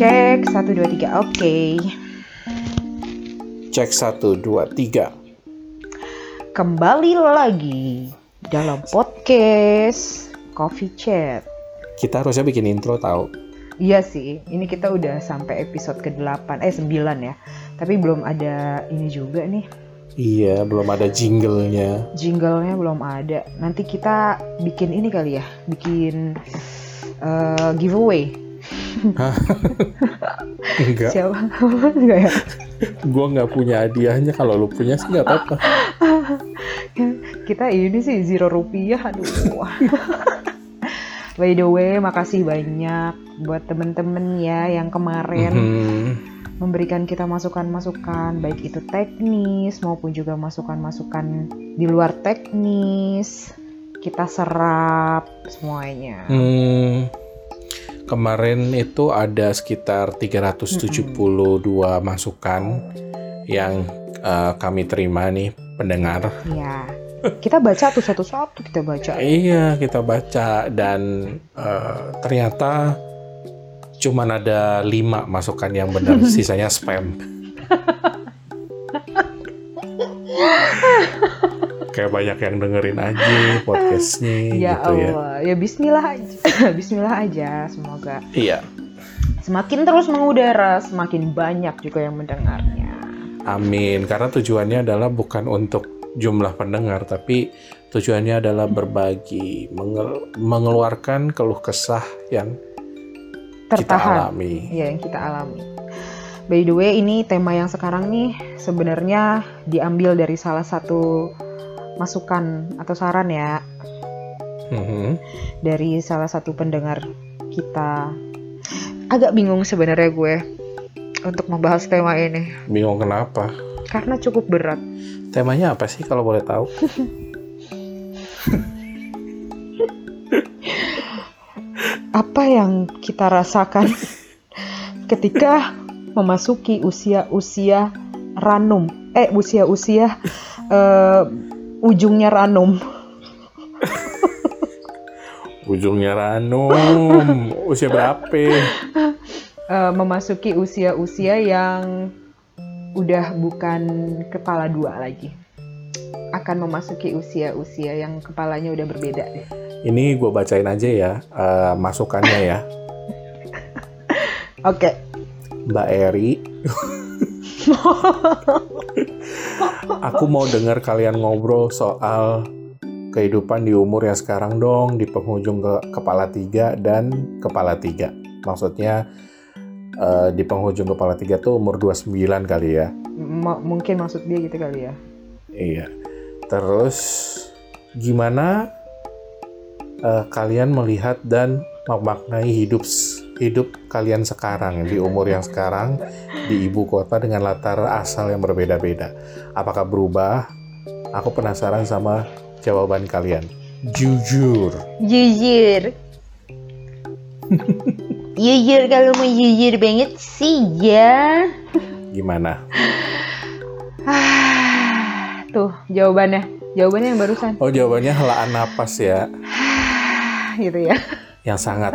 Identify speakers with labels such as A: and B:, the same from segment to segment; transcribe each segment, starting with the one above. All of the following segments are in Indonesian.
A: Cek, satu, dua, tiga, oke.
B: Cek satu dua tiga.
A: Kembali lagi dalam podcast Coffee Chat.
B: Kita harusnya bikin intro tahu.
A: Iya sih, ini kita udah sampai episode ke-8, eh 9 ya. Tapi belum ada ini juga nih,
B: Iya, belum ada jinglenya.
A: jinglenya belum ada. Nanti kita bikin ini kali ya, bikin eh, giveaway.
B: Enggak,
A: Siapa? Enggak ya?
B: gua nggak punya hadiahnya. Kalau lu punya sih nggak apa-apa.
A: Kita ini sih zero rupiah, aduh. By the way, makasih banyak buat temen-temen ya yang kemarin
B: Mhm.
A: memberikan kita masukan-masukan, baik itu teknis maupun juga masukan-masukan di luar teknis. Kita serap semuanya.
B: Hmm, kemarin itu ada sekitar 372 masukan yang eh, kami terima nih pendengar.
A: Ya, kita baca tuh satu-satu kita baca.
B: Iya, kita baca dan eh, ternyata cuman ada lima masukan yang benar, sisanya spam. Kayak banyak yang dengerin aja podcastnya
A: Ya
B: gitu ya.
A: Allah, ya Bismillah aja, Bismillah aja. Semoga
B: Iya,
A: semakin terus mengudara, semakin banyak juga yang mendengarnya.
B: amin. Karena tujuannya adalah bukan untuk jumlah pendengar, tapi tujuannya adalah berbagi, mengel- mengeluarkan keluh kesah yang kita
A: Tertahan.
B: alami.
A: ya yang kita alami. By the way, ini tema yang sekarang nih sebenarnya diambil dari salah satu masukan atau saran ya
B: Mhm.
A: dari salah satu pendengar kita. Agak bingung sebenarnya gue untuk membahas tema ini
B: Bingung kenapa?
A: karena cukup berat.
B: Temanya apa sih kalau boleh tahu?
A: Apa yang kita rasakan ketika memasuki usia-usia ranum? Eh, usia-usia eh, ujungnya ranum.
B: Ujungnya Ranum, usia berapa?
A: Eh, memasuki usia-usia yang udah bukan kepala dua lagi. Akan memasuki usia-usia yang kepalanya udah berbeda deh.
B: Ini gue bacain aja ya eh, masukannya ya.
A: Oke,
B: Mbak Eri. Aku mau dengar kalian ngobrol soal kehidupan di umur yang sekarang dong, di penghujung ke kepala tiga dan kepala tiga. Maksudnya eh, di penghujung kepala tiga tuh umur 29 kali ya.
A: M- mungkin maksud dia gitu kali ya.
B: Iya. Terus gimana eh, kalian melihat dan memaknai hidup hidup kalian sekarang di umur yang sekarang di ibu kota dengan latar asal yang berbeda-beda? Apakah berubah? Aku penasaran sama jawaban kalian. Jujur.
A: Jujur. Jujur kalau mau jujur banget sih ya.
B: Gimana?
A: Ah, Tuh jawabannya. Jawabannya yang barusan.
B: Oh, jawabannya helaan napas ya,
A: Gitu ya.
B: yang sangat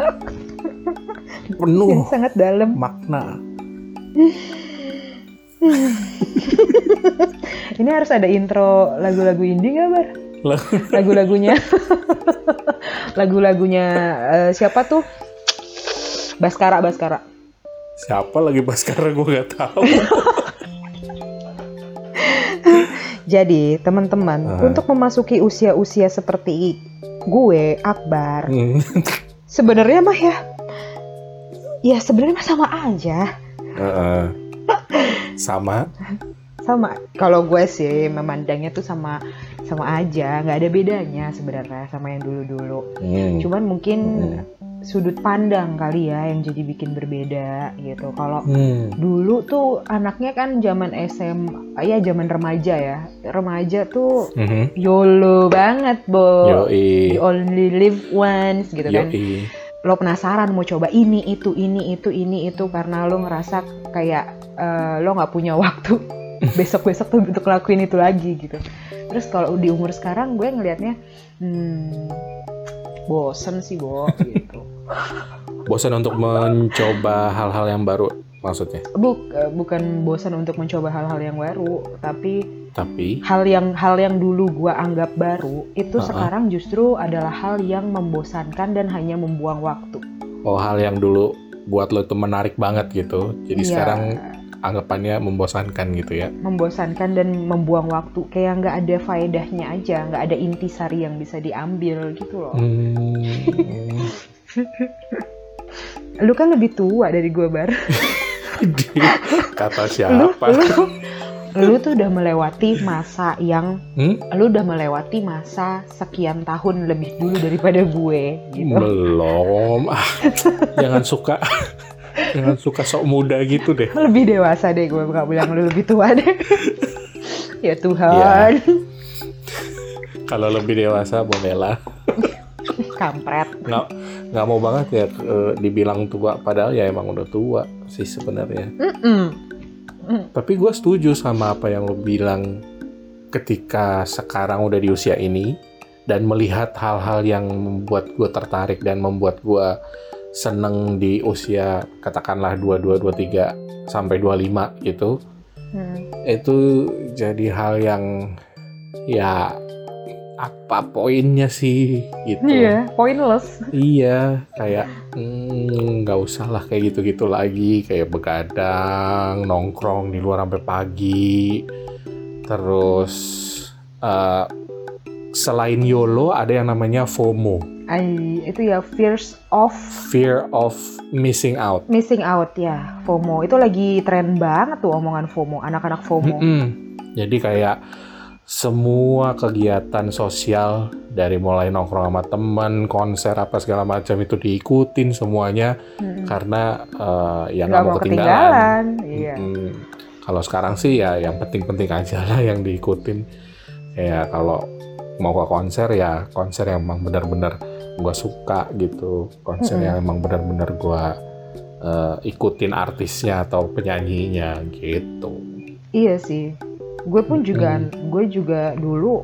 B: penuh
A: Yang sangat dalam.
B: makna.
A: Ini harus ada intro lagu-lagu indie nggak, Bar? Lagu-lagunya. Lagu-lagunya eh, siapa tuh? Baskara, Baskara.
B: Siapa lagi Baskara gue gak tahu.
A: Jadi, teman-teman,
B: Ah.
A: untuk memasuki usia-usia seperti gue, Akbar,
B: Hmm.
A: sebenarnya mah ya ya sebenarnya sama aja
B: Heeh. Sama.
A: sama kalau gue sih memandangnya tuh sama sama aja nggak ada bedanya sebenarnya sama yang dulu dulu
B: Hmm.
A: cuman mungkin
B: Hmm.
A: sudut pandang kali ya yang jadi bikin berbeda gitu kalau
B: Hmm.
A: dulu tuh anaknya kan zaman SM ya zaman remaja ya remaja tuh
B: Mhm.
A: YOLO banget bo
B: Yoi.
A: you only live once gitu kan
B: Yoi.
A: Lo penasaran mau coba ini itu ini itu ini itu karena lo ngerasa kayak eh, lo nggak punya waktu besok besok tuh untuk lakuin itu lagi gitu. Terus kalau di umur sekarang gue ngelihatnya hmm, bosen sih bo gitu.
B: Bosan untuk mencoba hal-hal yang baru maksudnya.
A: Buk, eh, bukan bosan untuk mencoba hal-hal yang baru, tapi
B: Tapi
A: hal yang hal yang dulu gua anggap baru itu
B: Uh-uh.
A: sekarang justru adalah hal yang membosankan dan hanya membuang waktu.
B: oh hal yang dulu buat lo itu menarik banget gitu. Jadi
A: Iya,
B: sekarang anggapannya membosankan gitu ya.
A: membosankan dan membuang waktu kayak nggak ada faedahnya aja, nggak ada intisari yang bisa diambil gitu loh.
B: Hmm.
A: Lu kan lebih tua dari gua bar.
B: Di- Kata
A: lu,
B: siapa?
A: lu, lu tuh udah melewati masa yang
B: Hmm?
A: lu udah melewati masa sekian tahun lebih dulu daripada gue gitu.
B: Belum. Ah, jangan suka jangan suka sok muda gitu deh.
A: Lebih dewasa deh gue nggak bilang lu lebih tua deh. ya Tuhan,
B: Kalau lebih dewasa bolehlah.
A: Kampret.
B: Nggak nggak mau banget ya eh, dibilang tua padahal ya emang udah tua sih sebenarnya.
A: Mm.
B: Tapi gue setuju sama apa yang lo bilang ketika sekarang udah di usia ini dan melihat hal-hal yang membuat gue tertarik dan membuat gue seneng di usia katakanlah 22, 23 sampai 25 gitu.
A: Hmm.
B: Itu jadi hal yang ya apa poinnya sih gitu.
A: Iya, pointless.
B: Iya, kayak hmm, nggak usah lah kayak gitu-gitu lagi, kayak begadang, nongkrong di luar sampai pagi. Terus eh, selain YOLO ada yang namanya FOMO,
A: Ay, itu ya fears of
B: fear of missing out.
A: missing out ya, FOMO. Itu lagi tren banget tuh omongan FOMO, anak-anak FOMO.
B: Mm-mm. Jadi kayak semua kegiatan sosial dari mulai nongkrong sama teman, konser apa segala macam itu diikutin semuanya
A: Mm-mm.
B: karena eh, ya
A: Nggak
B: mau ketinggalan.
A: ketinggalan. Iya.
B: Mm, Kalau sekarang sih ya yang penting-penting aja lah yang diikutin. Ya kalau mau ke konser ya konser yang emang benar-benar gue suka gitu. Konser
A: Mm-mm.
B: yang emang benar-benar gue eh, ikutin artisnya atau penyanyinya gitu.
A: Iya sih. Gue pun juga, gue juga dulu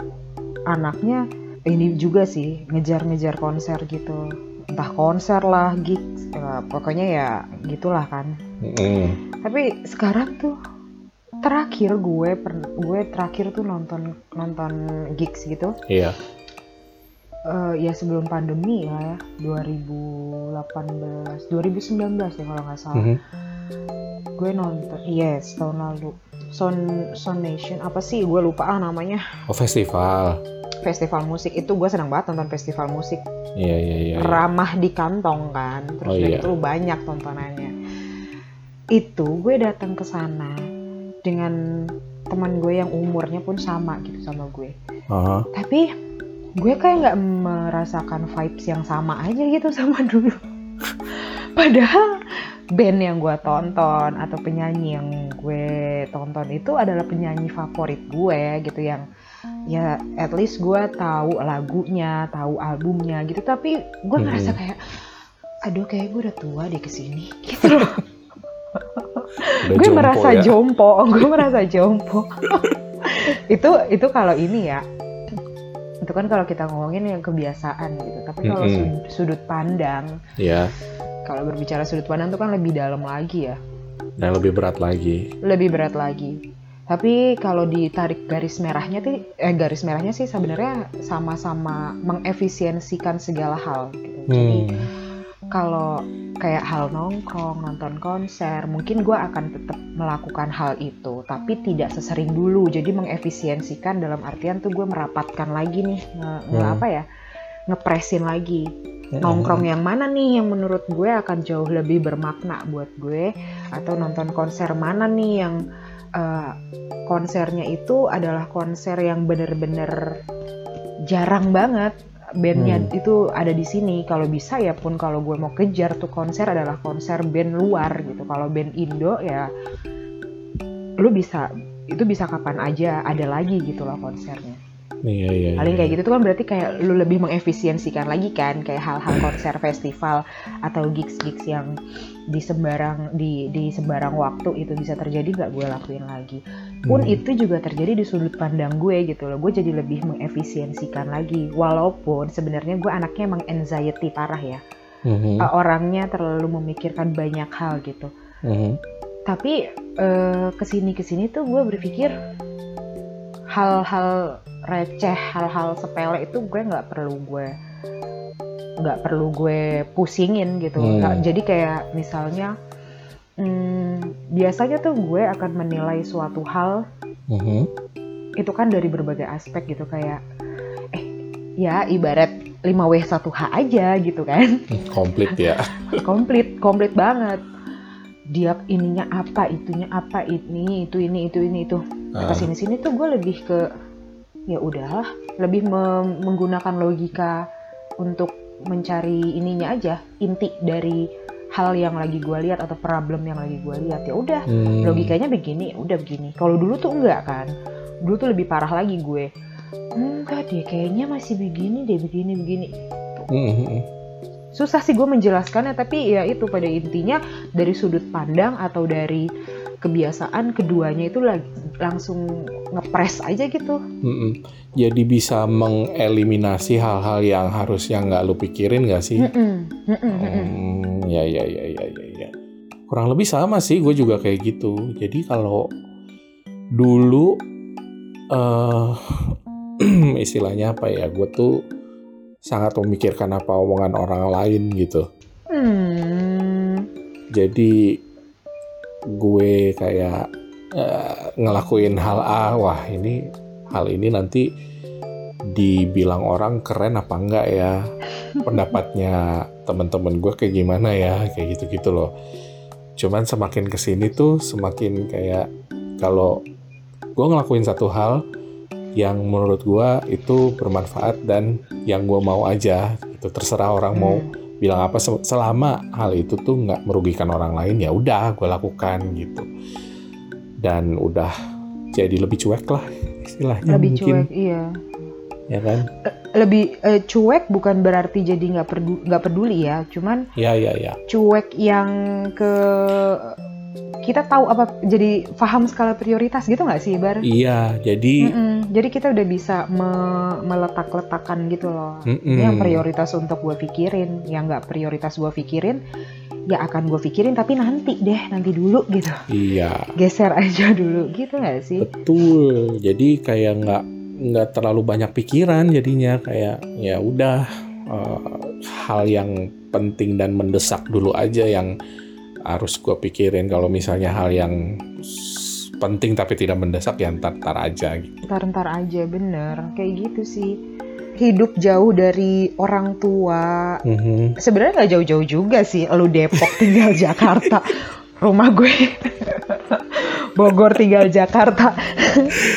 A: anaknya ini juga sih ngejar-ngejar konser gitu. Entah konser lah, gigs, eh, pokoknya ya gitulah kan.
B: Mm-mm.
A: Tapi sekarang tuh terakhir gue per- gue terakhir tuh nonton nonton gigs gitu.
B: Iya.
A: Eh, ya sebelum pandemi lah ya, 2018, 2019 ya kalau nggak salah.
B: Mhm.
A: Gue nonton, yes tahun lalu. Son Son Nation apa sih? Gue lupa ah namanya.
B: Oh festival.
A: festival musik itu gue senang banget nonton festival musik
B: Iya iya iya. iya.
A: ramah di kantong kan terus
B: Oh,
A: udah
B: iya.
A: gitu banyak tontonannya itu gue datang ke sana dengan teman gue yang umurnya pun sama gitu sama gue
B: Aha.
A: tapi gue kayak nggak merasakan vibes yang sama aja gitu sama dulu padahal band yang gue tonton atau penyanyi yang gue tonton itu adalah penyanyi favorit gue gitu yang ya at least gue tahu lagunya tahu albumnya gitu tapi gue
B: Hmm.
A: ngerasa kayak aduh kayak gue udah tua deh ke sini gitu loh gue merasa
B: ya.
A: jompo gue merasa jompo itu itu kalau ini ya itu kan kalau kita ngomongin yang kebiasaan gitu tapi kalau
B: Mm-mm.
A: sud- sudut pandang
B: Iya.
A: Kalau berbicara sudut pandang itu kan lebih dalam lagi ya
B: Dan lebih berat lagi.
A: lebih berat lagi tapi kalau ditarik garis merahnya tuh eh garis merahnya sih sebenarnya sama-sama mengefisiensikan segala hal gitu. jadi
B: Hmm.
A: kalau kayak hal nongkrong, nonton konser, mungkin gue akan tetap melakukan hal itu, tapi tidak sesering dulu. Jadi mengefisiensikan dalam artian tuh gue merapatkan lagi nih, nge- nge-
B: Hmm.
A: apa ya, ngepresin lagi. Nongkrong yang mana nih yang menurut gue akan jauh lebih bermakna buat gue, atau nonton konser mana nih yang eh, konsernya itu adalah konser yang bener-bener jarang banget. Bandnya
B: Hmm.
A: itu ada di sini. Kalau bisa ya pun kalau gue mau kejar tuh konser adalah konser band luar gitu. Kalau band Indo ya lu bisa itu bisa kapan aja ada lagi gitu loh konsernya
B: Iya iya.
A: paling
B: iya.
A: kayak gitu tuh kan berarti kayak lu lebih mengefisiensikan lagi kan kayak hal-hal konser festival atau gigs-gigs yang di sembarang di di sembarang waktu itu bisa terjadi nggak gue lakuin lagi pun
B: Hmm.
A: itu juga terjadi di sudut pandang gue gitu loh gue jadi lebih mengefisiensikan lagi walaupun sebenarnya gue anaknya emang anxiety parah ya
B: Mhm.
A: uh, orangnya terlalu memikirkan banyak hal gitu
B: Mhm.
A: tapi eh, ke sini ke sini tuh gue berpikir hal-hal receh hal-hal sepele itu gue nggak perlu gue nggak perlu gue pusingin gitu
B: Hmm.
A: Nggak- jadi kayak misalnya hmm, biasanya tuh gue akan menilai suatu hal
B: Mhm.
A: itu kan dari berbagai aspek gitu kayak eh ya ibarat 5W1H aja gitu kan
B: Komplit ya.
A: komplit komplit banget dia ininya apa itunya apa ini itu ini itu ini itu
B: Ah.
A: ke sini sini tuh gue lebih ke ya udahlah lebih menggunakan logika untuk mencari ininya aja inti dari hal yang lagi gue lihat atau problem yang lagi gue lihat ya udah.
B: Hmm.
A: logikanya begini udah begini. Kalau dulu tuh enggak kan? Dulu tuh lebih parah lagi gue. Enggak deh kayaknya masih begini deh begini begini.
B: Mhm.
A: susah sih gue menjelaskannya tapi ya itu pada intinya dari sudut pandang atau dari kebiasaan keduanya itu lagi langsung ngepres aja gitu
B: Mhm. Jadi bisa mengeliminasi hal-hal yang harusnya nggak lu pikirin nggak sih?
A: Mm-mm, mm-mm, mm-mm.
B: Hmm, ya ya ya ya ya ya. Kurang lebih sama sih, gue juga kayak gitu. Jadi kalau dulu eh istilahnya apa ya, gue tuh sangat memikirkan apa omongan orang lain gitu.
A: Hmm,
B: Jadi gue kayak eh, ngelakuin hal A, wah ini hal ini nanti dibilang orang keren apa enggak ya? Pendapatnya teman-teman gue kayak gimana ya? Kayak gitu-gitu loh. Cuman semakin ke sini tuh semakin kayak kalau gue ngelakuin satu hal yang menurut gue itu bermanfaat dan yang gue mau aja itu terserah orang mau bilang apa. Se- selama hal itu tuh nggak merugikan orang lain ya udah gue lakukan gitu dan udah jadi lebih cuek lah istilahnya
A: lebih
B: mungkin
A: cuek iya
B: ya kan
A: lebih eh, cuek bukan berarti jadi nggak perdu- nggak peduli ya cuman
B: ya ya ya
A: cuek yang ke kita tahu apa jadi paham skala prioritas gitu nggak sih Bar?
B: iya jadi
A: Mm-mm. Jadi kita udah bisa me- meletak-letakan gitu loh.
B: mm-mm.
A: Ini yang prioritas untuk gue pikirin, yang nggak prioritas gue pikirin, ya akan gue pikirin tapi nanti deh, nanti dulu gitu.
B: iya
A: Geser aja dulu gitu nggak sih?
B: betul jadi kayak nggak nggak terlalu banyak pikiran jadinya kayak ya udah eh, hal yang penting dan mendesak dulu aja yang harus gue pikirin kalau misalnya hal yang penting tapi tidak mendesak ya ntar ntar aja gitu.
A: Ntar-ntar aja bener, kayak gitu sih. Hidup jauh dari orang tua.
B: Mhm.
A: Sebenarnya nggak jauh-jauh juga sih. Lu Depok tinggal Jakarta, rumah gue Bogor tinggal Jakarta.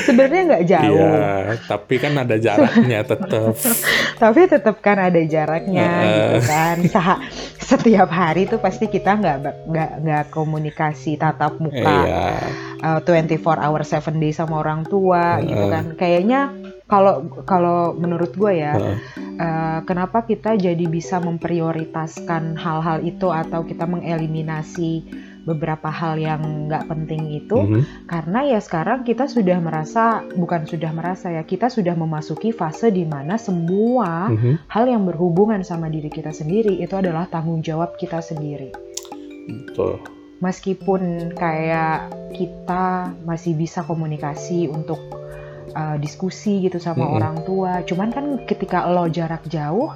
A: Sebenarnya nggak jauh.
B: Iya, tapi kan ada jaraknya tetap.
A: tapi tetap kan ada jaraknya gitu kan Sa- setiap hari tuh pasti kita nggak nggak nggak komunikasi tatap muka
B: Iya.
A: uh, 24 hour 7 day sama orang tua
B: Heeh.
A: gitu kan kayaknya kalau kalau menurut gue ya
B: Heeh.
A: uh, kenapa kita jadi bisa memprioritaskan hal-hal itu atau kita mengeliminasi beberapa hal yang nggak penting itu
B: Mhm.
A: karena ya sekarang kita sudah merasa bukan sudah merasa ya kita sudah memasuki fase di mana semua
B: Mhm.
A: hal yang berhubungan sama diri kita sendiri itu adalah tanggung jawab kita sendiri.
B: Betul.
A: Meskipun kayak kita masih bisa komunikasi untuk uh, diskusi gitu sama
B: Mm-mm.
A: orang tua, cuman kan ketika lo jarak jauh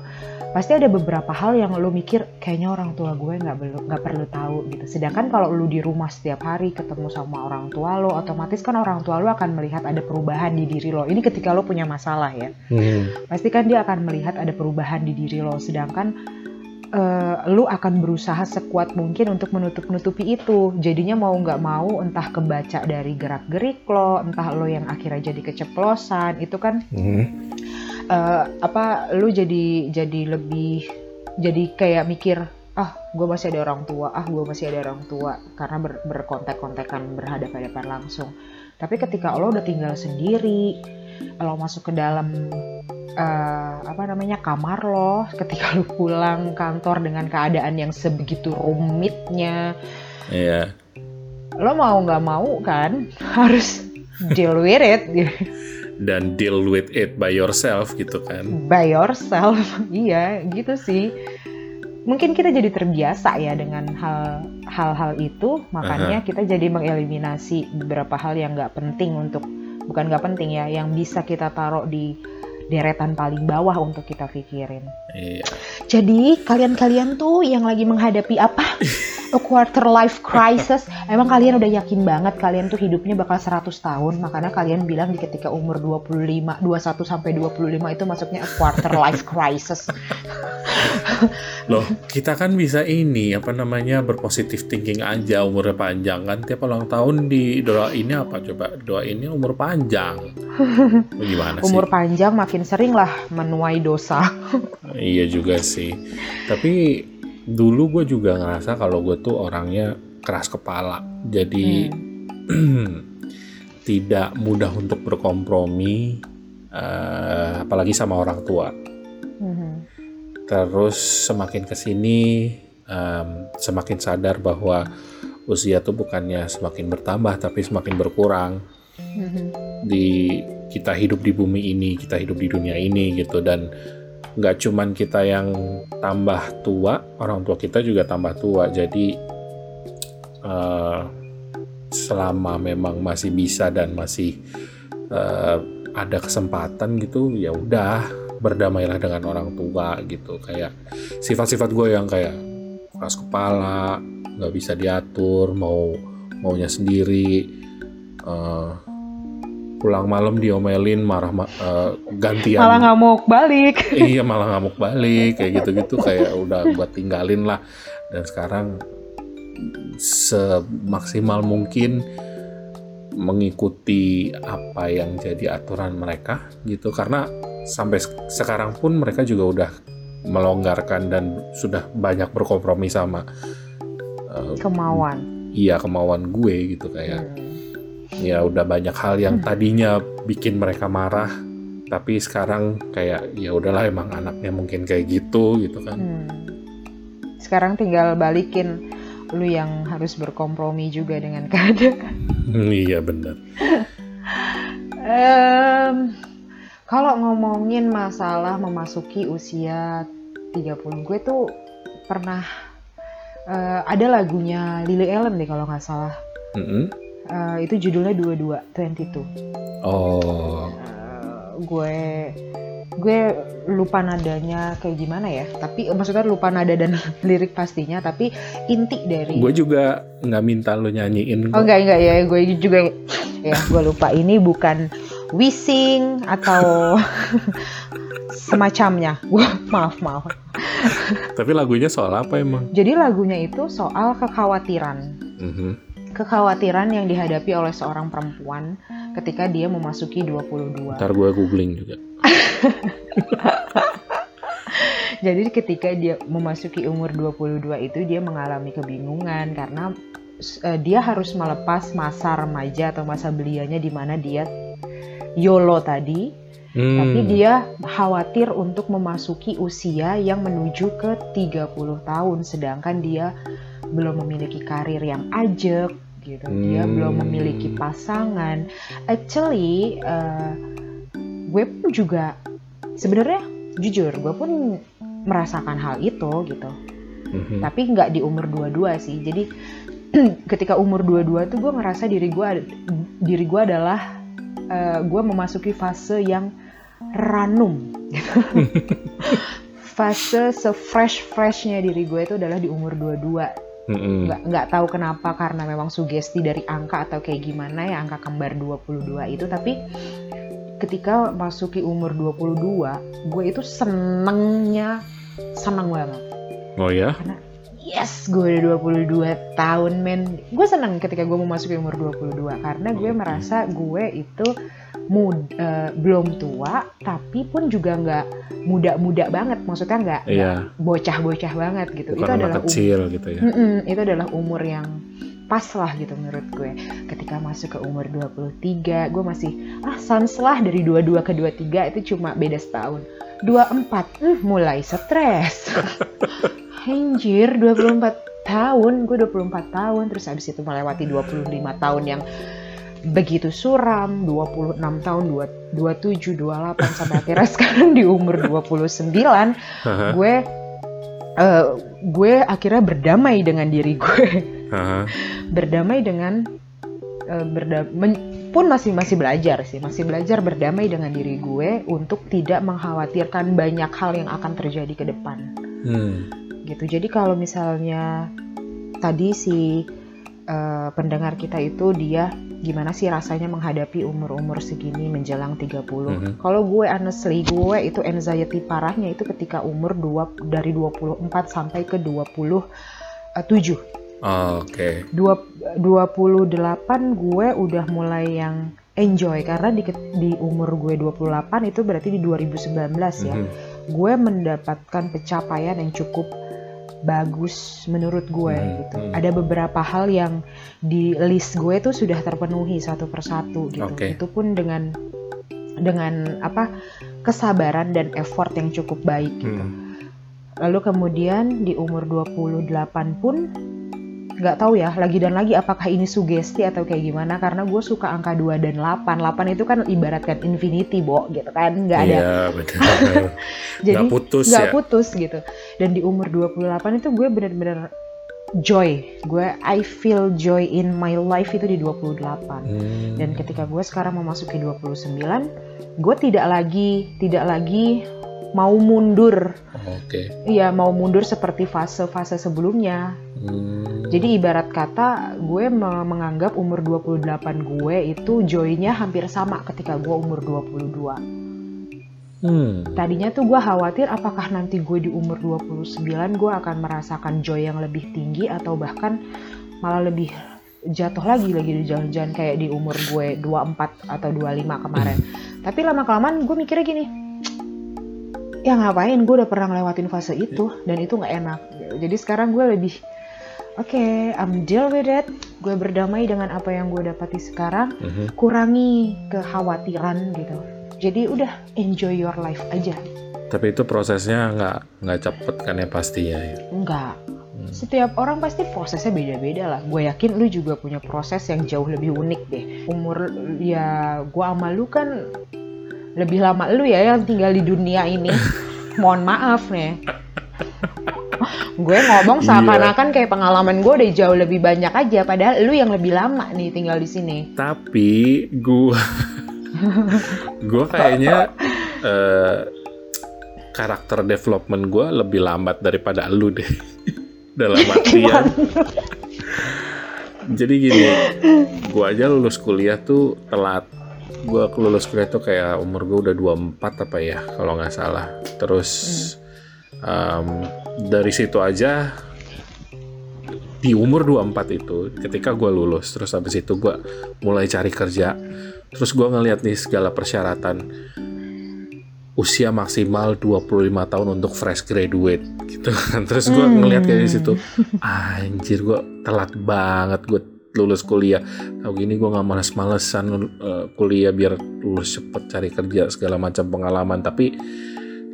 A: pasti ada beberapa hal yang lo mikir kayaknya orang tua gue nggak perlu nggak perlu tahu gitu. Sedangkan kalau lo di rumah setiap hari ketemu sama orang tua lo, otomatis kan orang tua lo akan melihat ada perubahan di diri lo. Ini ketika lo punya masalah ya
B: Mhm.
A: pasti kan dia akan melihat ada perubahan di diri lo sedangkan eh, lu akan berusaha sekuat mungkin untuk menutup-nutupi itu jadinya mau nggak mau entah kebaca dari gerak-gerik lo entah lo yang akhirnya jadi keceplosan itu kan
B: Mhm.
A: eh, apa lu jadi jadi lebih jadi kayak mikir ah gue masih ada orang tua ah gue masih ada orang tua karena ber, berkontak-kontakan berhadapan-hadapan langsung tapi ketika lo udah tinggal sendiri lo masuk ke dalam eh, apa namanya kamar lo ketika lo pulang kantor dengan keadaan yang sebegitu rumitnya
B: Iya.
A: lo mau nggak mau kan harus deal with it
B: Dan deal with it by yourself gitu kan.
A: by yourself iya gitu sih mungkin kita jadi terbiasa ya dengan hal hal-hal itu makanya kita jadi mengeliminasi beberapa hal yang nggak penting untuk bukan nggak penting ya yang bisa kita taruh di deretan paling bawah untuk kita pikirin.
B: Iya.
A: Jadi kalian-kalian tuh yang lagi menghadapi apa? A quarter life crisis. Emang kalian udah yakin banget kalian tuh hidupnya bakal 100 tahun. Makanya kalian bilang di ketika umur 25, 21 sampai 25 itu masuknya a quarter life crisis.
B: Loh, kita kan bisa ini apa namanya berpositif thinking aja umurnya panjang kan tiap ulang tahun di doa ini apa coba doa ini umur panjang. Gimana sih?
A: Umur panjang makin sering lah menuai dosa.
B: iya juga sih. Tapi dulu gue juga ngerasa kalau gue tuh orangnya keras kepala jadi hmm. tidak mudah untuk berkompromi uh, apalagi sama orang tua hmm. terus semakin ke sini um, semakin sadar bahwa usia tuh bukannya semakin bertambah tapi semakin berkurang. Di kita hidup di bumi ini kita hidup di dunia ini gitu dan nggak cuman kita yang tambah tua, orang tua kita juga tambah tua. Jadi uh, selama memang masih bisa dan masih uh, ada kesempatan gitu, ya udah berdamailah dengan orang tua gitu. Kayak sifat-sifat gue yang kayak keras kepala, nggak bisa diatur, mau maunya sendiri. Uh, pulang malam diomelin marah uh, gantian.
A: Malah ngamuk balik.
B: Iya malah ngamuk balik kayak gitu-gitu kayak udah buat tinggalin lah. Dan sekarang semaksimal mungkin mengikuti apa yang jadi aturan mereka gitu. Karena sampai sekarang pun mereka juga udah melonggarkan dan sudah banyak berkompromi sama
A: uh, kemauan.
B: iya kemauan gue gitu. Kayak hmm ya udah banyak hal yang hmm. tadinya bikin mereka marah tapi sekarang kayak ya udahlah emang anaknya mungkin kayak gitu gitu kan. Hmm.
A: sekarang tinggal balikin lu yang harus berkompromi juga dengan keadaan.
B: Hmm, iya benar
A: um, kalau ngomongin masalah memasuki usia 30 gue tuh pernah uh, ada lagunya Lily Allen deh kalau nggak salah. Mm -hmm uh, itu judulnya dua dua twenty two
B: oh. Uh,
A: gue gue lupa nadanya kayak gimana ya tapi maksudnya lupa nada dan lirik pastinya tapi inti dari
B: gue juga nggak minta lo nyanyiin
A: oh enggak enggak ya gue juga ya gue lupa. Ini bukan wishing atau semacamnya. Gue maaf maaf.
B: Tapi lagunya soal apa emang?
A: Jadi lagunya itu soal kekhawatiran. Mm -hmm kekhawatiran yang dihadapi oleh seorang perempuan ketika dia memasuki 22.
B: Ntar gue googling juga.
A: Jadi ketika dia memasuki umur 22 itu dia mengalami kebingungan karena uh, dia harus melepas masa remaja atau masa belianya di mana dia YOLO tadi hmm. tapi dia khawatir untuk memasuki usia yang menuju ke 30 tahun sedangkan dia belum memiliki karir yang ajak gitu hmm. dia belum memiliki pasangan actually uh, gue pun juga sebenarnya jujur gue pun merasakan hal itu gitu hmm. tapi nggak di umur 22 sih jadi ketika umur 22 tuh gue ngerasa diri gue diri gue adalah uh, gue memasuki fase yang ranum gitu. fase se-fresh freshnya diri gue itu adalah di umur 22 nggak nggak tahu kenapa karena memang sugesti dari angka atau kayak gimana ya angka kembar 22 itu. Tapi ketika masuki umur 22 gue itu senengnya seneng banget.
B: Oh ya?
A: Karena yes gue udah 22 tahun men. Gue seneng ketika gue memasuki umur 22 karena gue merasa gue itu mud, uh, belum tua tapi pun juga nggak muda-muda banget. Maksudnya nggak
B: yeah.
A: bocah-bocah banget gitu.
B: Bukan itu adalah kecil um, gitu ya.
A: Mm -mm, itu adalah umur yang pas lah gitu menurut gue. Ketika masuk ke umur 23 gue masih ah sans lah dari 22 ke 23 itu cuma beda setahun. 24 hmm, mulai stres. Anjir 24 tahun gue 24 tahun terus habis itu melewati 25 tahun yang begitu suram 26 tahun 27 28 sampai akhirnya sekarang di umur 29 gue uh, gue akhirnya berdamai dengan diri gue. Berdamai dengan uh, berda- pun masih masih belajar sih masih belajar berdamai dengan diri gue untuk tidak mengkhawatirkan banyak hal yang akan terjadi ke depan.
B: Hmm.
A: gitu. Jadi kalau misalnya tadi si uh, pendengar kita itu dia gimana sih rasanya menghadapi umur-umur segini menjelang 30
B: Mhm.
A: kalau gue honestly gue itu anxiety parahnya itu ketika umur dua, dari 24 sampai ke 27
B: Oh, Oke.
A: Dua, 28 gue udah mulai yang enjoy karena di, di umur gue 28 itu berarti di 2019 ya
B: Mhm.
A: gue mendapatkan pencapaian yang cukup bagus menurut gue
B: Hmm,
A: gitu.
B: hmm.
A: Ada beberapa hal yang di list gue tuh sudah terpenuhi satu persatu gitu.
B: Oke.
A: Itu pun dengan dengan apa kesabaran dan effort yang cukup baik gitu.
B: Hmm.
A: Lalu kemudian di umur 28 pun nggak tahu ya lagi dan lagi apakah ini sugesti atau kayak gimana karena gue suka angka 2 dan 8 8 itu kan ibaratkan infinity bo gitu kan? Nggak ada.
B: Iya,
A: jadi
B: Nggak putus
A: nggak
B: ya.
A: putus gitu. Dan di umur 28 itu gue bener-bener joy. Gue I feel joy in my life itu di 28
B: Hmm.
A: dan ketika gue sekarang memasuki 29 gue tidak lagi tidak lagi mau mundur. Iya mau mundur seperti fase-fase sebelumnya
B: Hmm.
A: jadi ibarat kata gue me- menganggap umur 28 gue itu joy-nya hampir sama ketika gue umur 22
B: Hmm.
A: Tadinya tuh gue khawatir apakah nanti gue di umur 29 gue akan merasakan joy yang lebih tinggi atau bahkan malah lebih jatuh lagi lagi di jalan-jalan kayak di umur gue 24 atau 25 kemarin. Tapi lama-kelamaan gue mikirnya gini, ya ngapain gue udah pernah ngelewatin fase itu dan itu nggak enak. Jadi sekarang gue lebih oke, I'm deal with it. Gue berdamai dengan apa yang gue dapati sekarang
B: Mhm.
A: kurangi kekhawatiran gitu. Jadi udah enjoy your life aja.
B: Tapi itu prosesnya nggak nggak cepet kan ya pastinya ya.
A: Enggak.
B: Hmm.
A: Setiap orang pasti prosesnya beda-beda lah. Gue yakin lu juga punya proses yang jauh lebih unik deh. Umur ya gue sama lu kan lebih lama lu ya yang tinggal di dunia ini. Mohon maaf nih. Gue ngomong
B: Iya.
A: seakan-akan kayak pengalaman gue udah jauh lebih banyak aja padahal lu yang lebih lama nih tinggal di sini.
B: Tapi gua gua kayaknya eh, karakter development gua lebih lambat daripada lu deh. Dalam artian jadi gini, gua aja lulus kuliah tuh telat. Gua lulus kuliah tuh kayak umur gua udah 24 apa ya kalau nggak salah. Terus em, dari situ aja di umur 24 itu ketika gua lulus terus habis itu gua mulai cari kerja terus gua ngeliat nih segala persyaratan usia maksimal 25 tahun untuk fresh graduate gitu kan. Terus gua
A: Hmm.
B: ngeliat kayak di situ anjir gua telat banget gue lulus kuliah. Tau gini gua nggak males-malesan eh, kuliah biar lulus cepet cari kerja segala macam pengalaman. Tapi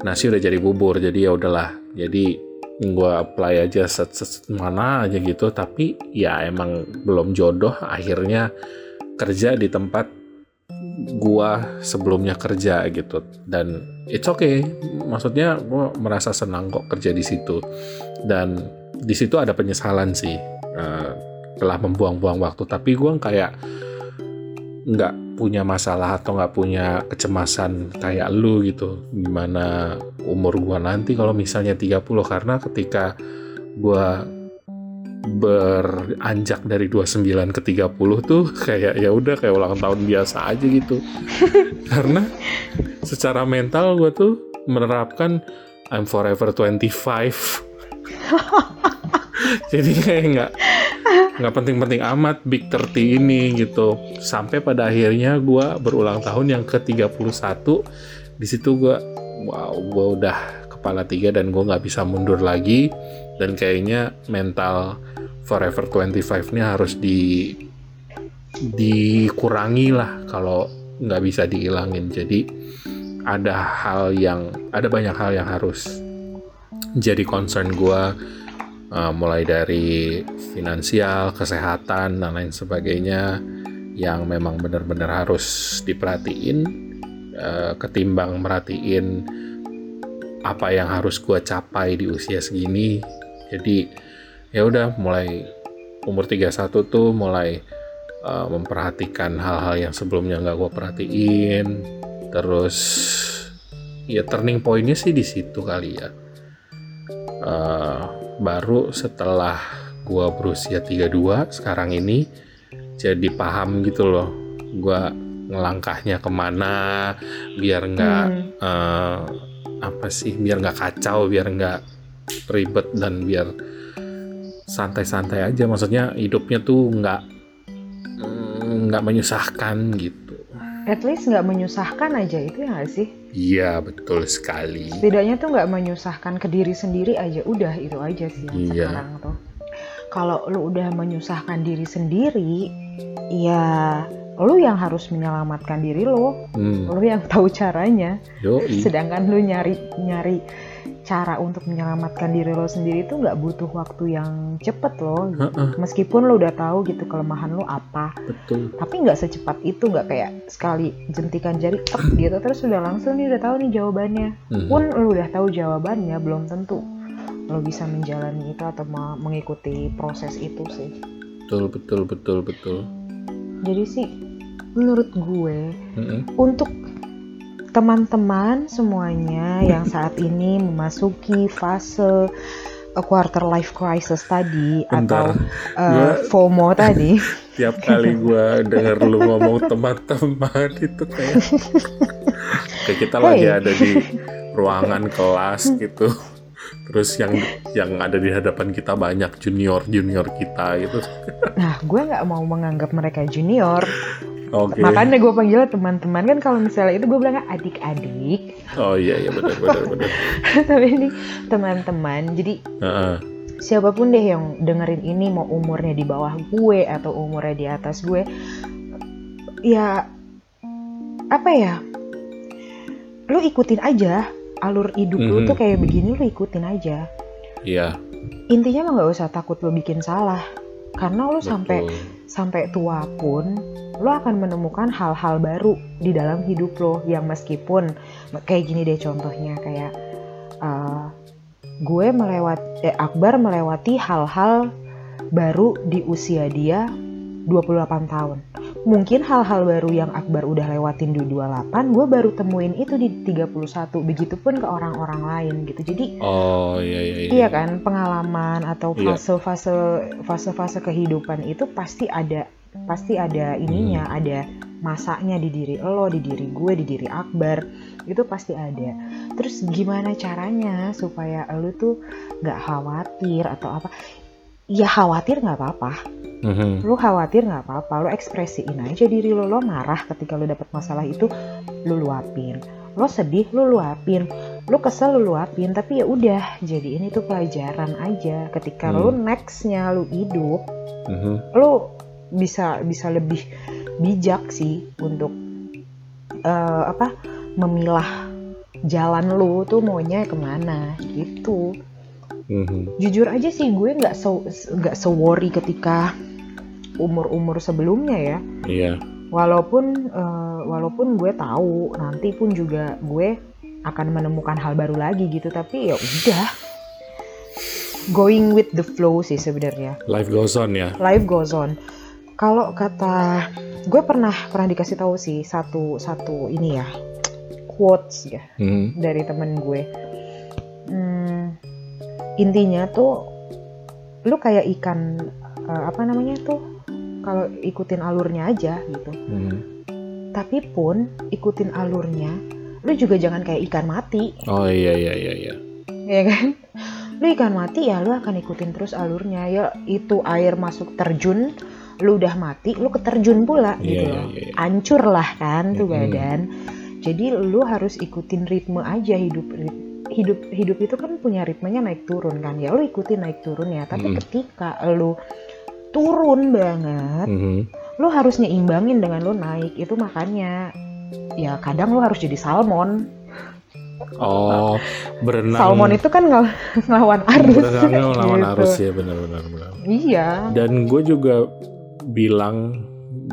B: nasi udah jadi bubur jadi ya udahlah. Jadi gua apply aja set, set, mana aja gitu. Tapi ya emang belum jodoh. Akhirnya kerja di tempat gua sebelumnya kerja gitu. Dan it's okay. Maksudnya gua merasa senang kok kerja di situ. Dan di situ ada penyesalan sih. Eh, telah membuang-buang waktu. Tapi gua kayak nggak punya masalah atau nggak punya kecemasan kayak lu gitu. Gimana umur gua nanti kalau misalnya 30 karena ketika gua beranjak dari 29 ke 30 tuh kayak ya udah kayak ulang tahun biasa aja gitu. Karena secara mental gua tuh menerapkan I'm forever 25 jadi kayak nggak nggak penting-penting amat Big 30 ini gitu. Sampai pada akhirnya gua berulang tahun yang ke 31 di situ gua wow gua udah kepala tiga dan gua nggak bisa mundur lagi. Dan kayaknya mental forever 25 ini harus di dikurangi lah kalau nggak bisa dihilangin. Jadi ada hal yang ada banyak hal yang harus jadi concern gua Uh, mulai dari finansial, kesehatan, dan lain sebagainya yang memang benar-benar harus diperhatiin uh, ketimbang merhatiin apa yang harus gue capai di usia segini. Jadi ya udah mulai umur 31 tuh mulai uh, memperhatikan hal-hal yang sebelumnya nggak gue perhatiin. Terus ya turning pointnya sih di situ kali ya. Uh, baru setelah gue berusia 32 sekarang ini jadi paham gitu loh gue ngelangkahnya ke mana biar nggak hmm. uh, apa sih biar nggak kacau biar nggak ribet dan biar santai-santai aja. Maksudnya hidupnya tuh nggak mm, nggak menyusahkan gitu.
A: At least nggak menyusahkan aja itu ya nggak sih
B: iya betul sekali
A: setidaknya tuh nggak menyusahkan ke diri sendiri aja udah itu aja sih yang iya. sekarang tuh kalau lu udah menyusahkan diri sendiri ya lu yang harus menyelamatkan diri lo hmm. lu yang tahu caranya Yoi. sedangkan lu nyari nyari cara untuk menyelamatkan diri lo sendiri itu nggak butuh waktu yang cepet loh. Uh -uh. meskipun lo udah tahu gitu kelemahan lo apa.
B: Betul.
A: Tapi nggak secepat itu nggak kayak sekali jentikan jari tek gitu. Terus udah langsung nih udah tahu nih jawabannya. Uh-huh. pun lo udah tahu jawabannya belum tentu lo bisa menjalani itu atau mengikuti proses itu sih.
B: Betul betul betul betul.
A: Jadi sih menurut gue uh-uh. untuk teman-teman semuanya yang saat ini memasuki fase a quarter life crisis tadi
B: Bentar,
A: atau uh, FOMO tadi.
B: Tiap kali gue denger lu ngomong teman-teman itu kayak kayak kita hey. lagi ada di ruangan kelas gitu. Terus yang yang ada di hadapan kita banyak junior junior kita gitu.
A: Nah, gue nggak mau menganggap mereka junior.
B: Okay.
A: Makanya gue panggil teman-teman kan kalau misalnya itu gue bilang adik-adik.
B: Oh iya iya benar benar benar.
A: Tapi ini teman-teman. Jadi uh -uh. siapa pun deh yang dengerin ini mau umurnya di bawah gue atau umurnya di atas gue, ya apa ya? Lu ikutin aja alur hidup mm -hmm. lu tuh kayak begini lu ikutin aja.
B: Iya. Yeah.
A: Intinya mah nggak usah takut lu bikin salah karena lu Betul. sampai sampai tua pun lo akan menemukan hal-hal baru di dalam hidup lo yang meskipun kayak gini deh contohnya kayak uh, gue melewat eh, Akbar melewati hal-hal baru di usia dia 28 tahun. Mungkin hal-hal baru yang Akbar udah lewatin di 28, gue baru temuin itu di 31. Begitupun ke orang-orang lain gitu. Jadi
B: Oh iya iya iya.
A: Iya kan, pengalaman atau iya. fase-fase fase-fase kehidupan itu pasti ada pasti ada ininya hmm. ada masaknya di diri lo di diri gue di diri Akbar itu pasti ada terus gimana caranya supaya lo tuh nggak khawatir atau apa ya khawatir nggak apa-apa. Mm-hmm. lo khawatir nggak apa-apa. Lo ekspresiin aja diri lo lo marah ketika lo dapet masalah itu lo luapin. Lo sedih lo luapin. Lo kesel lo luapin. Tapi ya udah jadi ini tuh pelajaran aja. Ketika mm. lo nextnya lo hidup mm-hmm. lo bisa bisa lebih bijak sih untuk uh, apa memilah jalan lu tuh maunya ke mana gitu mm-hmm. jujur aja sih gue nggak so nggak so worry ketika umur umur sebelumnya ya
B: iya yeah.
A: walaupun uh, walaupun gue tahu nanti pun juga gue akan menemukan hal baru lagi gitu tapi ya udah going with the flow sih sebenarnya
B: life goes on ya
A: life goes on kalau kata gue pernah pernah dikasih tahu sih satu satu ini ya quotes ya hmm. dari temen gue intinya tuh lu kayak ikan uh, apa namanya tuh kalau ikutin alurnya aja gitu. Hmm. tapi pun ikutin alurnya lu juga jangan kayak ikan mati.
B: Oh iya iya iya iya.
A: Ya kan? Lu ikan mati ya lu akan ikutin terus alurnya. Ya itu air masuk terjun lu udah mati lu keterjun pula yeah, gitu yeah, yeah, yeah. hancur lah kan tuh badan. Jadi lu harus ikutin ritme aja hidup hidup hidup itu kan punya ritmenya naik turun kan ya lu ikutin naik turun ya tapi mm. ketika lu turun banget mm-hmm. lu harus nyimbangin dengan lu naik itu makanya ya kadang lu harus jadi salmon
B: Oh, berenang.
A: Salmon itu kan ng ngelawan arus.
B: Berenangnya ngelawan gitu. arus ya, benar-benar.
A: Iya.
B: Dan gue juga bilang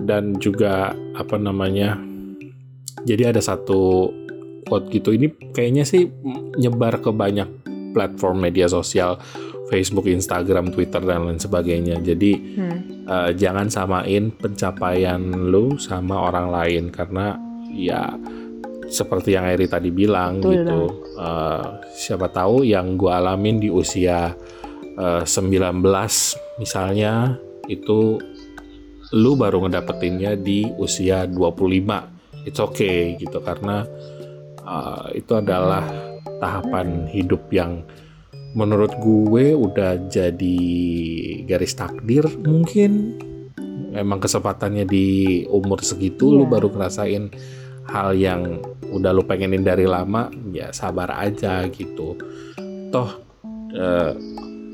B: dan juga apa namanya jadi ada satu quote gitu ini kayaknya sih nyebar ke banyak platform media sosial Facebook, Instagram, Twitter dan lain sebagainya. Jadi
A: Hmm.
B: eh, jangan samain pencapaian lu sama orang lain karena ya seperti yang Eri tadi bilang
A: Betul
B: gitu. Eh, siapa tahu yang gua alamin di usia eh, 19 misalnya itu lu baru ngedapetinnya di usia 25. It's okay gitu karena eh, itu adalah tahapan hidup yang menurut gue udah jadi garis takdir mungkin. Emang kesempatannya di umur segitu lu
A: Iya.
B: baru ngerasain hal yang udah lu pengenin dari lama ya sabar aja gitu. Toh eh,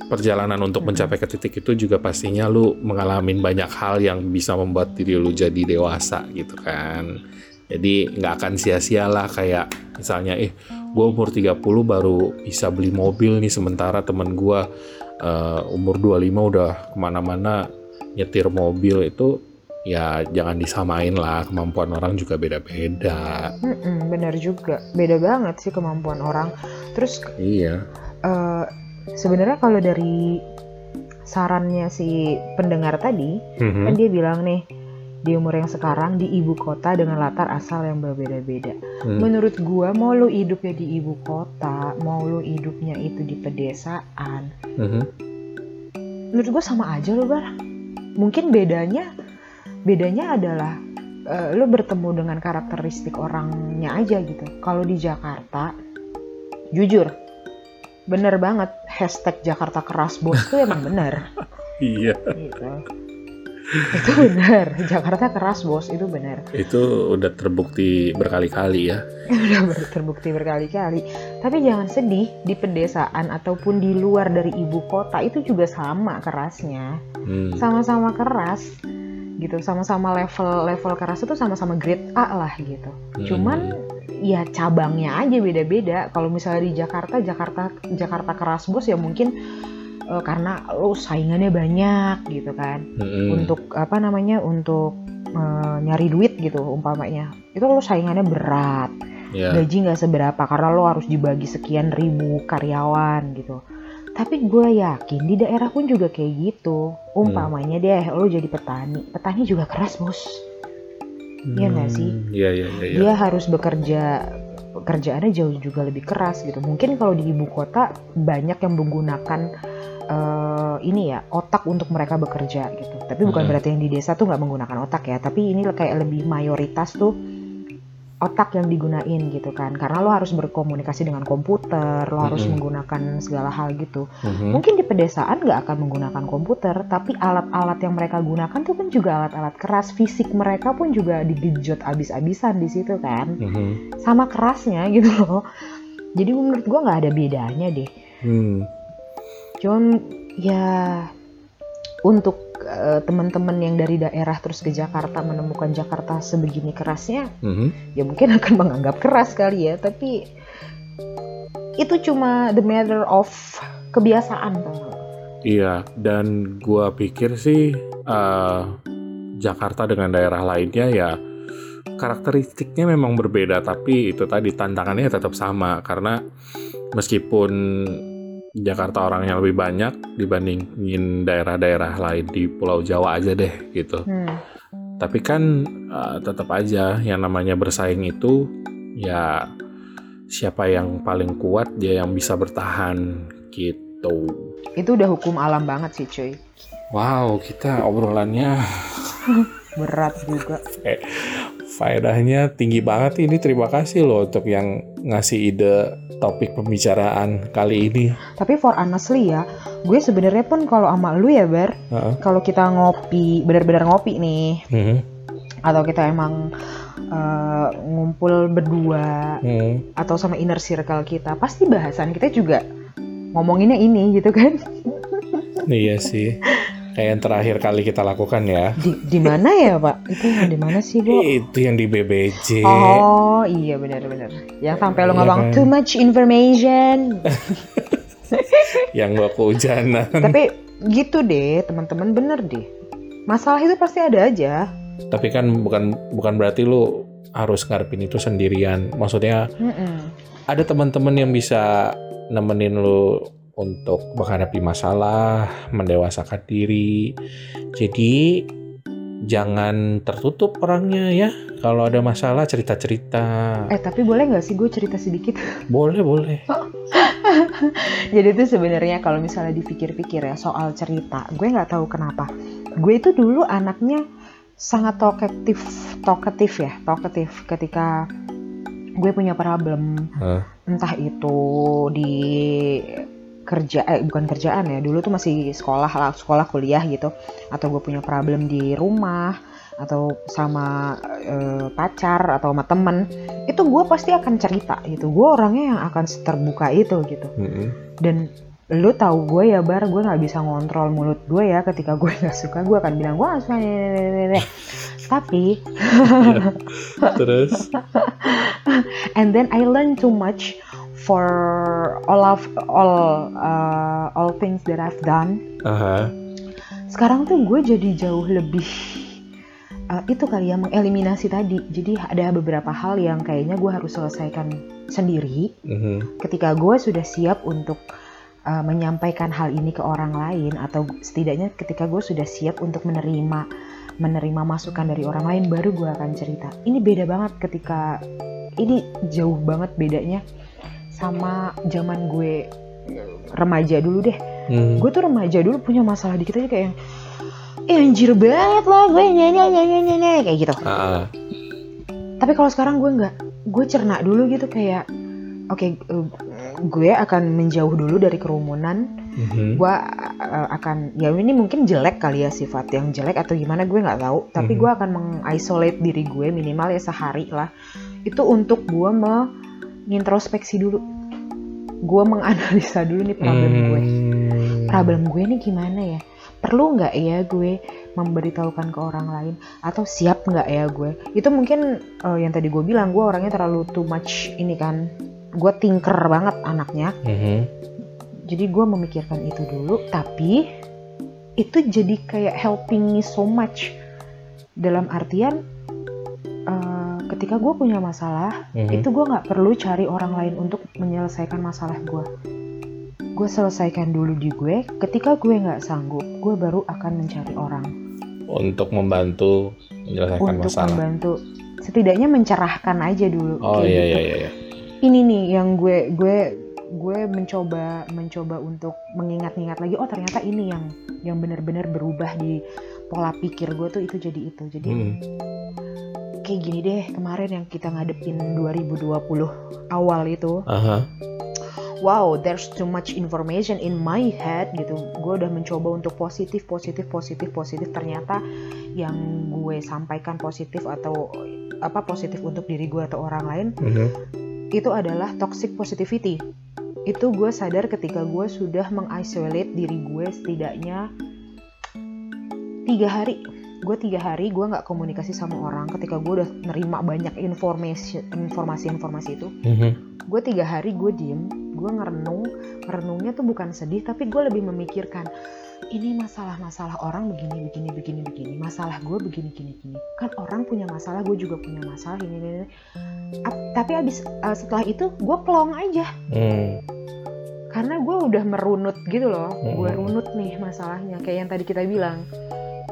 B: perjalanan untuk mencapai ke titik itu juga pastinya lu mengalami banyak hal yang bisa membuat diri lu jadi dewasa gitu kan jadi nggak akan sia-sia lah kayak misalnya eh gue umur 30 baru bisa beli mobil nih sementara temen gue eh, umur 25 udah ke mana-mana nyetir mobil itu ya jangan disamain lah kemampuan orang juga beda-beda
A: Mm-mm, bener juga. Beda banget sih kemampuan orang. Terus
B: iya
A: eh, sebenarnya kalau dari sarannya si pendengar tadi,
B: Mhm.
A: kan dia bilang nih di umur yang sekarang di ibu kota dengan latar asal yang berbeda-beda.
B: Hmm.
A: Menurut gua mau lu hidupnya di ibu kota, mau lu hidupnya itu di pedesaan,
B: Mhm.
A: menurut gua sama aja lo bar. Mungkin bedanya bedanya adalah eh, lu bertemu dengan karakteristik orangnya aja gitu. Kalau di Jakarta, jujur, bener banget hashtag Jakarta keras bos tuh emang bener.
B: iya
A: gitu. Itu bener, Jakarta keras bos itu bener.
B: itu udah terbukti berkali-kali ya
A: Udah ber- terbukti berkali-kali. Tapi jangan sedih di pedesaan ataupun di luar dari ibu kota itu juga sama kerasnya.
B: Hmm.
A: Sama-sama keras gitu, sama-sama level level keras itu sama-sama grade A lah gitu. Cuman ya cabangnya aja beda-beda. Kalau misalnya di Jakarta, Jakarta Jakarta keras bos ya mungkin eh, karena lo saingannya banyak gitu kan.
B: Mm-mm.
A: Untuk apa namanya? Untuk eh, nyari duit gitu umpamanya. Itu lo saingannya berat.
B: ya
A: gaji nggak seberapa karena lo harus dibagi sekian ribu karyawan gitu. Tapi gue yakin di daerah pun juga kayak gitu. Umpamanya deh lo jadi petani, petani juga keras bos. iya nggak sih?
B: Hmm, iya iya iya iya.
A: Dia harus bekerja pekerjaannya jauh juga lebih keras gitu. Mungkin kalau di ibu kota banyak yang menggunakan eh, ini ya otak untuk mereka bekerja gitu. Tapi bukan
B: Hmm.
A: berarti yang di desa tuh nggak menggunakan otak ya. Tapi ini kayak lebih mayoritas tuh otak yang digunain gitu kan. Karena lo harus berkomunikasi dengan komputer, lo harus
B: Mm-mm.
A: menggunakan segala hal gitu.
B: Mhm.
A: Mungkin di pedesaan nggak akan menggunakan komputer, tapi alat-alat yang mereka gunakan tuh kan juga alat-alat keras. Fisik mereka pun juga digejot abis-abisan di situ kan
B: Mhm.
A: sama kerasnya gitu loh. Jadi menurut gua nggak ada bedanya deh.
B: Hmm.
A: Cuman ya untuk eh, teman-teman yang dari daerah terus ke Jakarta menemukan Jakarta sebegini kerasnya,
B: Mhm.
A: ya mungkin akan menganggap keras kali ya. Tapi itu cuma the matter of kebiasaan nggak?
B: Iya, dan gua pikir sih eh, Jakarta dengan daerah lainnya ya karakteristiknya memang berbeda, tapi itu tadi tantangannya tetap sama karena meskipun Jakarta orangnya lebih banyak dibandingin daerah-daerah lain di Pulau Jawa aja deh gitu.
A: Hmm.
B: Tapi kan eh, tetap aja yang namanya bersaing itu ya siapa yang paling kuat dia yang bisa bertahan gitu.
A: Itu udah hukum alam banget sih cuy.
B: Wow, kita obrolannya
A: Berat juga.
B: Faedahnya tinggi banget ini. Terima kasih loh untuk yang ngasih ide topik pembicaraan kali ini.
A: Tapi for honestly ya, gue sebenarnya pun kalau sama lu ya Bar,
B: Heeh.
A: kalau kita ngopi, benar-benar ngopi nih,
B: Mhm.
A: atau kita emang eh, ngumpul berdua
B: Hmm.
A: atau sama inner circle kita, pasti bahasan kita juga ngomonginnya ini gitu kan?
B: Iya sih. Kayak yang terakhir kali kita lakukan ya.
A: Di, di mana ya Pak? Itu yang di mana sih Bu?
B: Itu yang di BBC.
A: Oh iya benar-benar. Yang sampai lo
B: Iya
A: ngomong
B: kan?
A: too much information.
B: Yang gua kehujanan.
A: Tapi gitu deh teman-teman bener deh. Masalah itu pasti ada aja.
B: Tapi kan bukan bukan berarti lu harus ngarepin itu sendirian. Maksudnya
A: Mm-mm.
B: ada teman-teman yang bisa nemenin lu untuk menghadapi masalah, mendewasakan diri. Jadi jangan tertutup orangnya ya. Kalau ada masalah cerita-cerita.
A: Eh tapi boleh nggak sih gue cerita sedikit?
B: Boleh boleh.
A: Jadi itu sebenarnya kalau misalnya dipikir-pikir ya soal cerita, gue nggak tahu kenapa. Gue itu dulu anaknya sangat talkative, talkative ya, talkative ketika gue punya problem,
B: Huh?
A: entah itu di kerja, eh bukan kerjaan ya, dulu tuh masih sekolah lah, sekolah kuliah gitu, atau gue punya problem di rumah, atau sama eh, pacar atau sama temen, itu gue pasti akan cerita gitu. Gue orangnya yang akan terbuka itu gitu
B: Mm-mm.
A: dan lu tahu gue ya bar gue nggak bisa ngontrol mulut gue ya ketika gue nggak suka gue akan bilang gue suka nih, nih, nih, nih, nih." tapi
B: Terus?
A: and then I learn too much for all of all uh, all things that I've done.
B: Aha.
A: sekarang tuh gue jadi jauh lebih uh, itu kali ya mengeliminasi tadi. Jadi ada beberapa hal yang kayaknya gue harus selesaikan sendiri.
B: Mhm.
A: ketika gue sudah siap untuk uh, menyampaikan hal ini ke orang lain atau setidaknya ketika gue sudah siap untuk menerima menerima masukan dari orang lain baru gue akan cerita. Ini beda banget ketika ini jauh banget bedanya sama zaman gue remaja dulu deh
B: Hmm.
A: gue tuh remaja dulu punya masalah dikit aja kayak yang eh anjir banget lah gue nyanyi nyanyi nyanyi kayak gitu
B: ah.
A: tapi kalau sekarang gue nggak gue cerna dulu gitu kayak oke eh, gue akan menjauh dulu dari kerumunan
B: Mhm.
A: gue eh, akan ya ini mungkin jelek kali ya sifat yang jelek atau gimana gue nggak tahu tapi
B: Mhm.
A: gue akan mengisolate diri gue minimal ya sehari lah itu untuk gue mengintrospeksi dulu. Gue menganalisa dulu nih problem gue.
B: Hmm.
A: problem gue nih gimana ya? Perlu nggak ya gue memberitahukan ke orang lain? Atau siap nggak ya gue? Itu mungkin eh, yang tadi gue bilang gue orangnya terlalu too much ini kan. Gue tinker banget anaknya.
B: Mhm.
A: jadi gue memikirkan itu dulu tapi itu jadi kayak helping me so much. Dalam artian ketika gue punya masalah
B: Mhm.
A: itu gue nggak perlu cari orang lain untuk menyelesaikan masalah gue gue selesaikan dulu di gue ketika gue nggak sanggup gue baru akan mencari orang
B: Untuk membantu menyelesaikan
A: untuk
B: masalah.
A: membantu setidaknya mencerahkan aja dulu
B: Oh
A: Kayak
B: iya
A: gitu.
B: iya iya. iya.
A: ini nih yang gue gue gue mencoba mencoba untuk mengingat-ingat lagi oh ternyata ini yang yang benar-benar berubah di pola pikir gue tuh itu jadi itu jadi
B: Hmm.
A: Kayak gini deh kemarin yang kita ngadepin 2020 awal itu.
B: Aha.
A: wow there's too much information in my head gitu. Gue udah mencoba untuk positif positif positif positif. Ternyata yang gue sampaikan positif atau apa positif untuk diri gue atau orang lain
B: Mhm.
A: itu adalah toxic positivity. Itu gue sadar ketika gue sudah mengisolate diri gue setidaknya tiga hari gue tiga hari gue nggak komunikasi sama orang ketika gue udah nerima banyak informasi informasi informasi itu
B: Mhm.
A: gue tiga hari gue diem gue ngerenung ngerenungnya tuh bukan sedih tapi gue lebih memikirkan ini masalah-masalah orang begini begini begini begini masalah gue begini gini gini kan orang punya masalah gue juga punya masalah ini ini, ini. Ap- tapi abis eh, setelah itu gue plong aja
B: Hmm.
A: karena gue udah merunut gitu loh gue
B: Hmm.
A: runut nih masalahnya kayak yang tadi kita bilang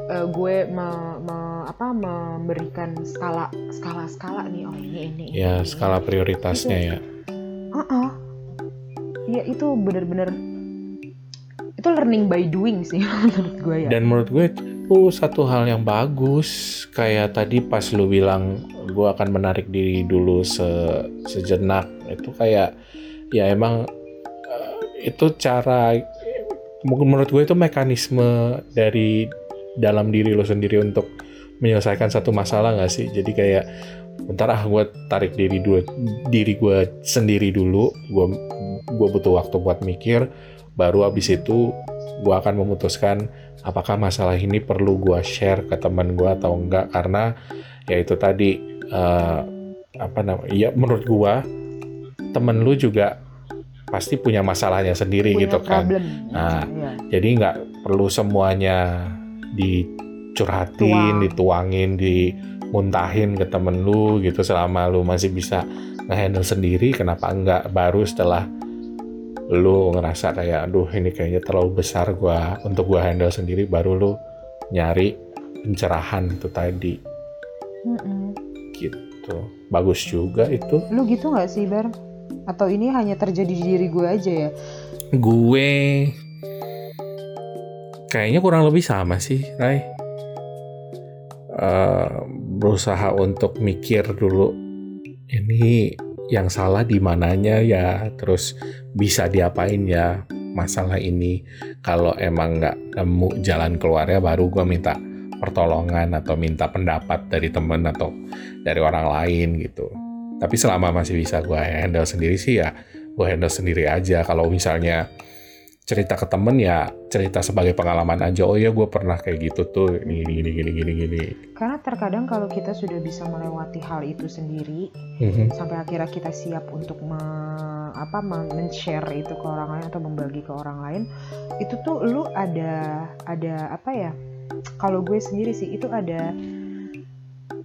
A: Eh, gue me- me- apa memberikan skala skala skala nih oh ini ini
B: Ya
A: ini.
B: skala prioritasnya ya.
A: Uh-uh. Ya itu bener-bener itu learning by doing sih menurut gue ya.
B: Dan menurut gue itu satu hal yang bagus. Kayak tadi pas lu bilang gue akan menarik diri dulu se- sejenak. Itu kayak ya emang eh, itu cara mungkin menurut gue itu mekanisme dari dalam diri lo sendiri untuk menyelesaikan satu masalah nggak sih? Jadi kayak bentar ah gue tarik diri dulu diri gue sendiri dulu gue gue butuh waktu buat mikir baru abis itu gue akan memutuskan apakah masalah ini perlu gue share ke teman gue atau enggak karena ya itu tadi eh, apa namanya ya menurut gue temen lu juga pasti punya masalahnya sendiri
A: Punya
B: gitu kan
A: problem.
B: Nah,
A: Iya.
B: jadi nggak perlu semuanya dicurhatin,
A: Tuang.
B: dituangin, dimuntahin ke temen lu gitu selama lu masih bisa ngehandle sendiri, kenapa enggak baru setelah lu ngerasa kayak aduh ini kayaknya terlalu besar gua untuk gua handle sendiri baru lu nyari pencerahan itu tadi
A: Mm-mm.
B: gitu bagus juga itu
A: Lu gitu nggak sih, Bar? Atau ini hanya terjadi di diri gue aja ya?
B: gue kayaknya kurang lebih sama sih Rai Eh, berusaha untuk mikir dulu ini yang salah di mananya ya terus bisa diapain ya masalah ini. Kalau emang nggak nemu jalan keluarnya baru gue minta pertolongan atau minta pendapat dari temen atau dari orang lain gitu. Tapi selama masih bisa gue handle sendiri sih ya gue handle sendiri aja. Kalau misalnya cerita ke temen ya cerita sebagai pengalaman aja oh ya gue pernah kayak gitu tuh gini gini gini gini gini
A: Karena terkadang kalau kita sudah bisa melewati hal itu sendiri,
B: Mhm.
A: sampai akhirnya kita siap untuk me- apa men- men-share itu ke orang lain atau membagi ke orang lain, itu tuh lu ada ada apa ya? Kalau gue sendiri sih itu ada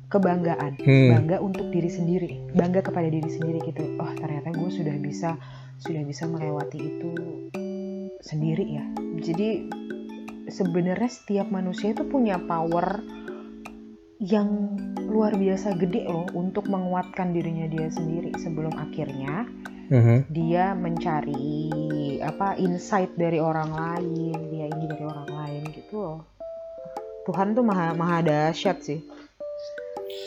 A: kebanggaan,
B: Hmm.
A: bangga untuk diri sendiri, bangga kepada diri sendiri gitu. Oh ternyata gue sudah bisa sudah bisa melewati itu sendiri ya. Jadi sebenarnya setiap manusia itu punya power yang luar biasa gede loh untuk menguatkan dirinya dia sendiri sebelum akhirnya
B: Mhm.
A: dia mencari apa insight dari orang lain dia ini dari orang lain gitu loh Tuhan tuh maha maha dahsyat sih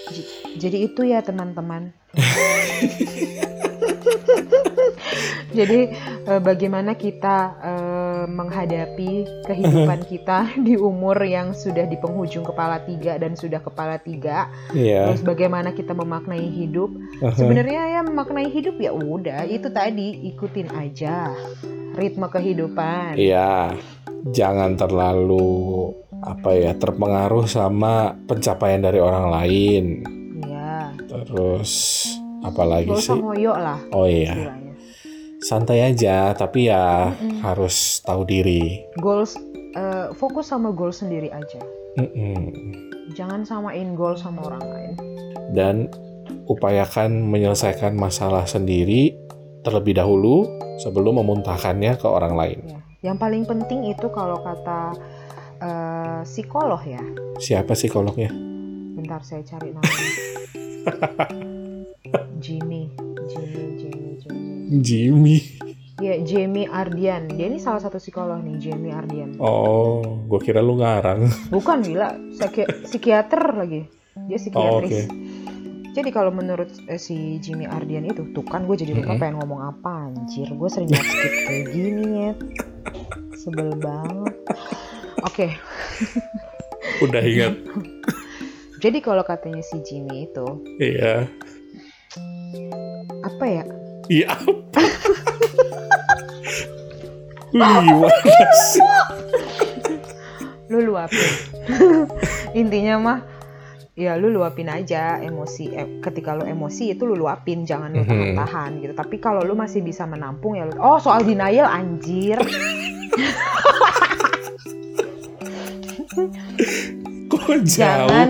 A: J- jadi itu ya teman-teman jadi eh, bagaimana kita eh, menghadapi kehidupan kita di umur yang sudah di penghujung kepala tiga dan sudah kepala tiga
B: Iya.
A: terus bagaimana kita memaknai hidup
B: Mhm.
A: sebenarnya ya memaknai hidup ya udah itu tadi ikutin aja ritme kehidupan
B: Iya. Jangan terlalu apa ya terpengaruh sama pencapaian dari orang lain.
A: ya
B: Terus apalagi
A: gak usah
B: sih?
A: ngoyo lah
B: Oh iya,
A: istilahnya
B: santai aja tapi ya
A: Mm-mm.
B: harus tahu diri.
A: goals eh, fokus sama goal sendiri aja
B: Mm-mm.
A: jangan samain goal sama orang lain
B: Dan upayakan menyelesaikan masalah sendiri terlebih dahulu sebelum memuntahkannya ke orang lain.
A: ya yang paling penting itu kalau kata eh, psikolog ya
B: Siapa psikolognya?
A: bentar saya cari namanya Jimmy Jimmy Jimmy Jimmy
B: Jimmy.
A: ya Jamie Ardian dia ini salah satu psikolog nih Jamie Ardian
B: Oh, gue kira lu ngarang.
A: bukan gila psiki- psikiater lagi dia
B: Oh,
A: psikiatris
B: oke.
A: jadi kalau menurut eh, si Jimmy Ardian itu tuh kan gue jadi lupa
B: Mm-mm.
A: pengen ngomong apa anjir gue sering skip kayak gini ya sebel banget oke
B: Udah ingat.
A: jadi kalau katanya si Jimmy itu
B: Iya.
A: Apa ya
B: Iya. apa? Lu
A: luapin intinya mah ya lu luapin aja emosi eh, ketika lu emosi itu lu luapin jangan lu
B: Mhm.
A: tahan-tahan gitu tapi kalau lu masih bisa menampung ya lu oh soal denial anjir
B: Kok jauh?
A: jangan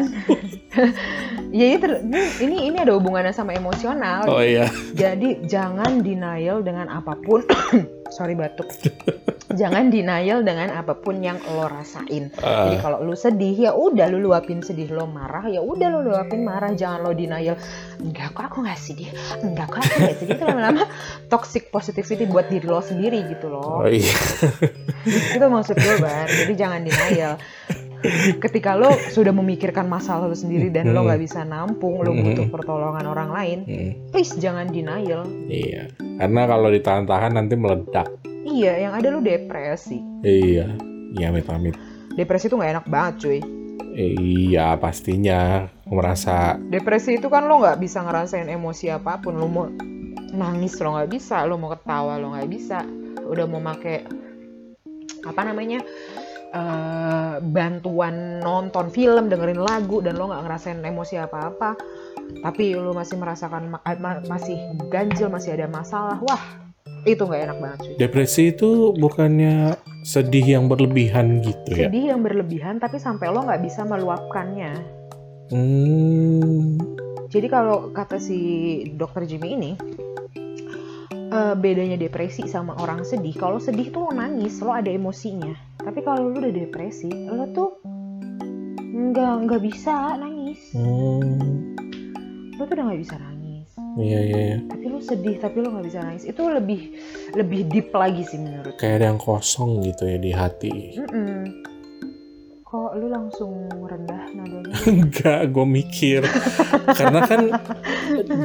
A: ya ini, ter- ini ini ada hubungannya sama emosional.
B: Oh iya.
A: jadi jangan denial dengan apa pun. Sorry batuk. Jangan denial dengan apa pun yang lo rasain. Jadi
B: Ah,
A: kalau lu sedih ya udah lu luapin sedih lo marah. Ya udah lu luapin marah jangan lo denial. Enggak kok aku nggak sedih. Enggak kok aku nggak sedih. Itu lama-lama toxic positivity buat diri lo sendiri gitu
B: oh
A: loh
B: iya.
A: itu maksud gue bar. Jadi jangan denial ketika lo sudah memikirkan masalah lo sendiri dan lo
B: Mhm.
A: nggak bisa nampung lo
B: Mhm.
A: butuh pertolongan orang lain
B: Hmm,
A: please jangan denial
B: iya. Karena kalau ditahan-tahan nanti meledak.
A: iya yang ada lo depresi
B: Iya. Iya, amit-amit.
A: depresi itu nggak enak banget cuy
B: Iya, pastinya. Merasa
A: depresi itu kan lo nggak bisa ngerasain emosi apa pun lo mau nangis lo nggak bisa lo mau ketawa lo nggak bisa udah mau make apa namanya eh, bantuan nonton film dengerin lagu dan lo nggak ngerasain emosi apa-apa tapi lo masih merasakan ma- ma- masih ganjil masih ada masalah wah itu nggak enak banget cuy
B: depresi itu bukannya sedih yang berlebihan gitu ya.
A: sedih yang berlebihan tapi sampai lo nggak bisa meluapkannya
B: Hmm.
A: Jadi kalau kata si dokter Jimmy ini, eh, bedanya depresi sama orang sedih. Kalau sedih tuh lo nangis, lo ada emosinya. Tapi kalau lo udah depresi, lo tuh nggak nggak bisa nangis.
B: Hmm,
A: Lo tuh udah nggak bisa nangis.
B: iya iya iya.
A: Tapi lo sedih, tapi lo nggak bisa nangis. Itu lebih lebih deep lagi sih menurut.
B: Kayak ada yang kosong gitu ya di hati.
A: Mm-mm. Kok lu langsung rendah nadanya?
B: Enggak, gue mikir. Karena kan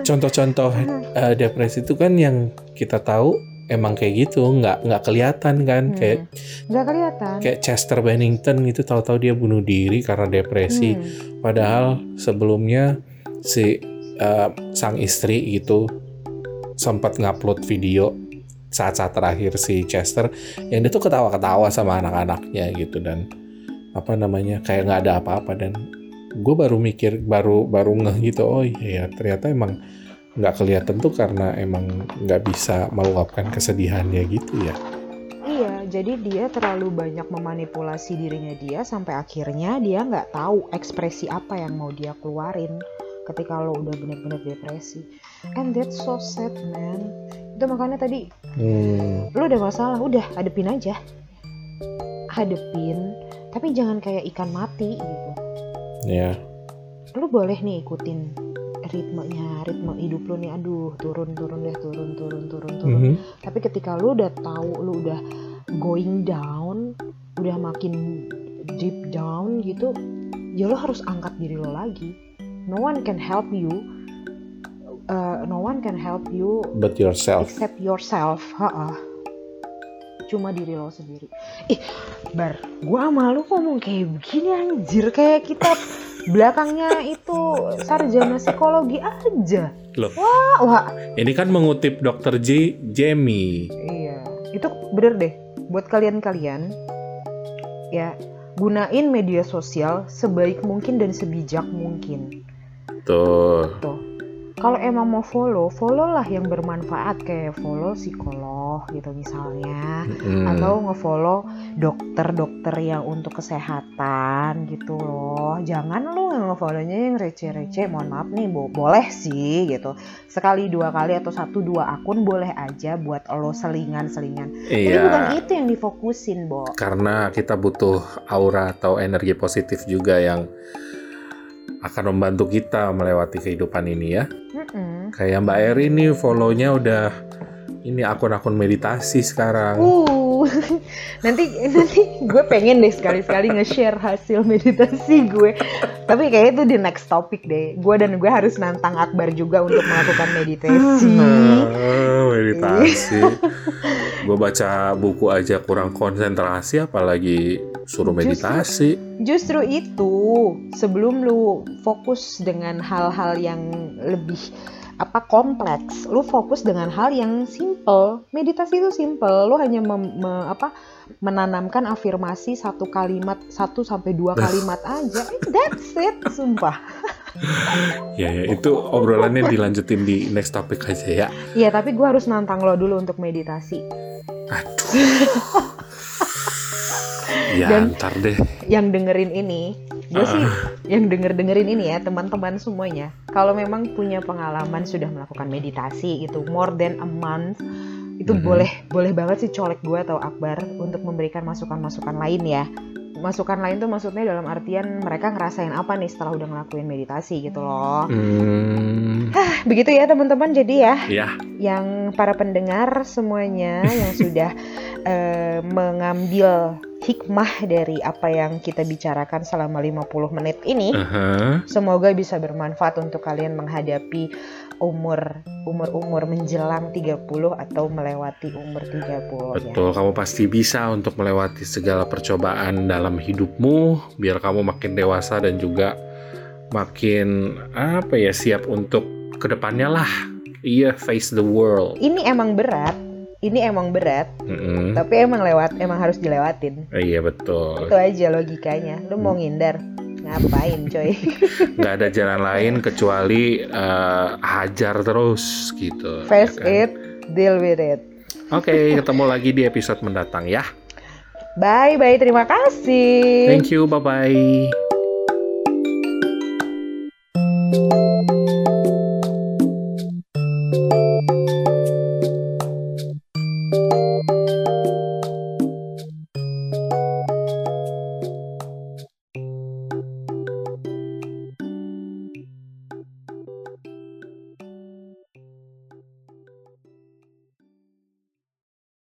B: contoh-contoh eh, depresi itu kan yang kita tahu emang kayak gitu, nggak nggak kelihatan kan,
A: Hmm.
B: kayak
A: Nggak kelihatan.
B: kayak Chester Bennington gitu tahu-tahu dia bunuh diri karena depresi.
A: Hmm.
B: Padahal sebelumnya si eh, sang istri gitu sempat ngupload video saat-saat terakhir si Chester yang dia tuh ketawa-ketawa sama anak-anaknya gitu dan apa namanya kayak nggak ada apa-apa dan gue baru mikir baru baru ngeh gitu oh iya ya ternyata emang nggak kelihatan tuh karena emang nggak bisa meluapkan kesedihannya gitu ya
A: Iya, jadi dia terlalu banyak memanipulasi dirinya dia sampai akhirnya dia nggak tahu ekspresi apa yang mau dia keluarin ketika lo udah bener-bener depresi. And that's so sad, man. Itu makanya tadi
B: hmm,
A: lo udah masalah, udah hadepin aja. Hadepin, tapi jangan kayak ikan mati gitu.
B: ya
A: Lo boleh nih ikutin ritmenya, ritme hidup lo nih, aduh turun turun deh, turun turun turun turun.
B: Mhm.
A: Tapi ketika lu udah tahu lu udah going down, udah makin deep down gitu, ya lu harus angkat diri lo lagi. No one can help you. Uh, no one can help you
B: but yourself
A: except yourself. Ha Cuma diri lo sendiri. Ih, Bar, gua sama lu ngomong kayak begini anjir kayak kita belakangnya itu sarjana psikologi aja.
B: Loh.
A: Wah, wah,
B: ini kan mengutip dokter J Jamie
A: Iya, itu bener deh. Buat kalian-kalian, ya gunain media sosial sebaik mungkin dan sebijak mungkin.
B: tuh
A: Tuh. Kalau emang mau follow, follow lah yang bermanfaat kayak follow psikolog gitu misalnya,
B: Mm.
A: atau ngefollow dokter-dokter yang untuk kesehatan gitu loh. Jangan lu ngefollownya yang receh-receh. Mohon maaf nih, bo- boleh sih gitu. Sekali dua kali atau satu dua akun boleh aja buat lo selingan-selingan. Tapi
B: iya
A: bukan itu yang difokusin, Bo.
B: karena kita butuh aura atau energi positif juga yang akan membantu kita melewati kehidupan ini ya.
A: Mm-mm.
B: Kayak Mbak Eri nih follow-nya udah ini akun-akun meditasi sekarang.
A: Uh, nanti nanti gue pengen deh sekali-sekali nge-share hasil meditasi gue. Tapi kayaknya itu di next topic deh. Gue dan gue harus nantang Akbar juga untuk melakukan meditasi.
B: Ah, meditasi. Gue baca buku aja kurang konsentrasi apalagi suruh
A: Justru-
B: meditasi.
A: Justru itu sebelum lu fokus dengan hal-hal yang lebih apa kompleks, lu fokus dengan hal yang simple. Meditasi itu simple, lu hanya mem- me- apa menanamkan afirmasi satu kalimat satu sampai dua kalimat aja. That's it, sumpah.
B: Ya ya itu obrolannya dilanjutin di next topic aja ya.
A: Iya, tapi gua harus nantang lo dulu untuk meditasi.
B: Aduh. ya
A: Dan-
B: ntar deh.
A: Yang dengerin ini, gue sih yang denger dengerin ini ya teman-teman semuanya. Kalau memang punya pengalaman sudah melakukan meditasi itu more than a month, itu
B: Mhm.
A: boleh boleh banget sih colek gue atau Akbar untuk memberikan masukan-masukan lain ya. Masukan lain tuh maksudnya dalam artian mereka ngerasain apa nih setelah udah ngelakuin meditasi gitu loh.
B: Hmm,
A: Begitu ya teman-teman jadi ya
B: ya
A: yang para pendengar semuanya yang sudah eh, mengambil hikmah dari apa yang kita bicarakan selama 50 menit ini
B: aha.
A: semoga bisa bermanfaat untuk kalian menghadapi umur umur-umur menjelang 30 atau melewati umur 30 ya.
B: betul. Kamu pasti bisa untuk melewati segala percobaan dalam hidupmu, biar kamu makin dewasa dan juga makin apa ya siap untuk ke depannya lah. Iya, face the world.
A: Ini emang berat, ini emang berat,
B: Mm-mm.
A: tapi emang lewat emang harus dilewatin.
B: Iya betul.
A: Itu aja logikanya. Lu mau ngindar ngapain coy?
B: nggak ada jalan lain kecuali eh, hajar terus gitu. ya
A: Face
B: kan?
A: it, deal with it.
B: Oke, ketemu lagi di episode mendatang ya.
A: Bye bye, terima kasih.
B: Thank you, bye bye.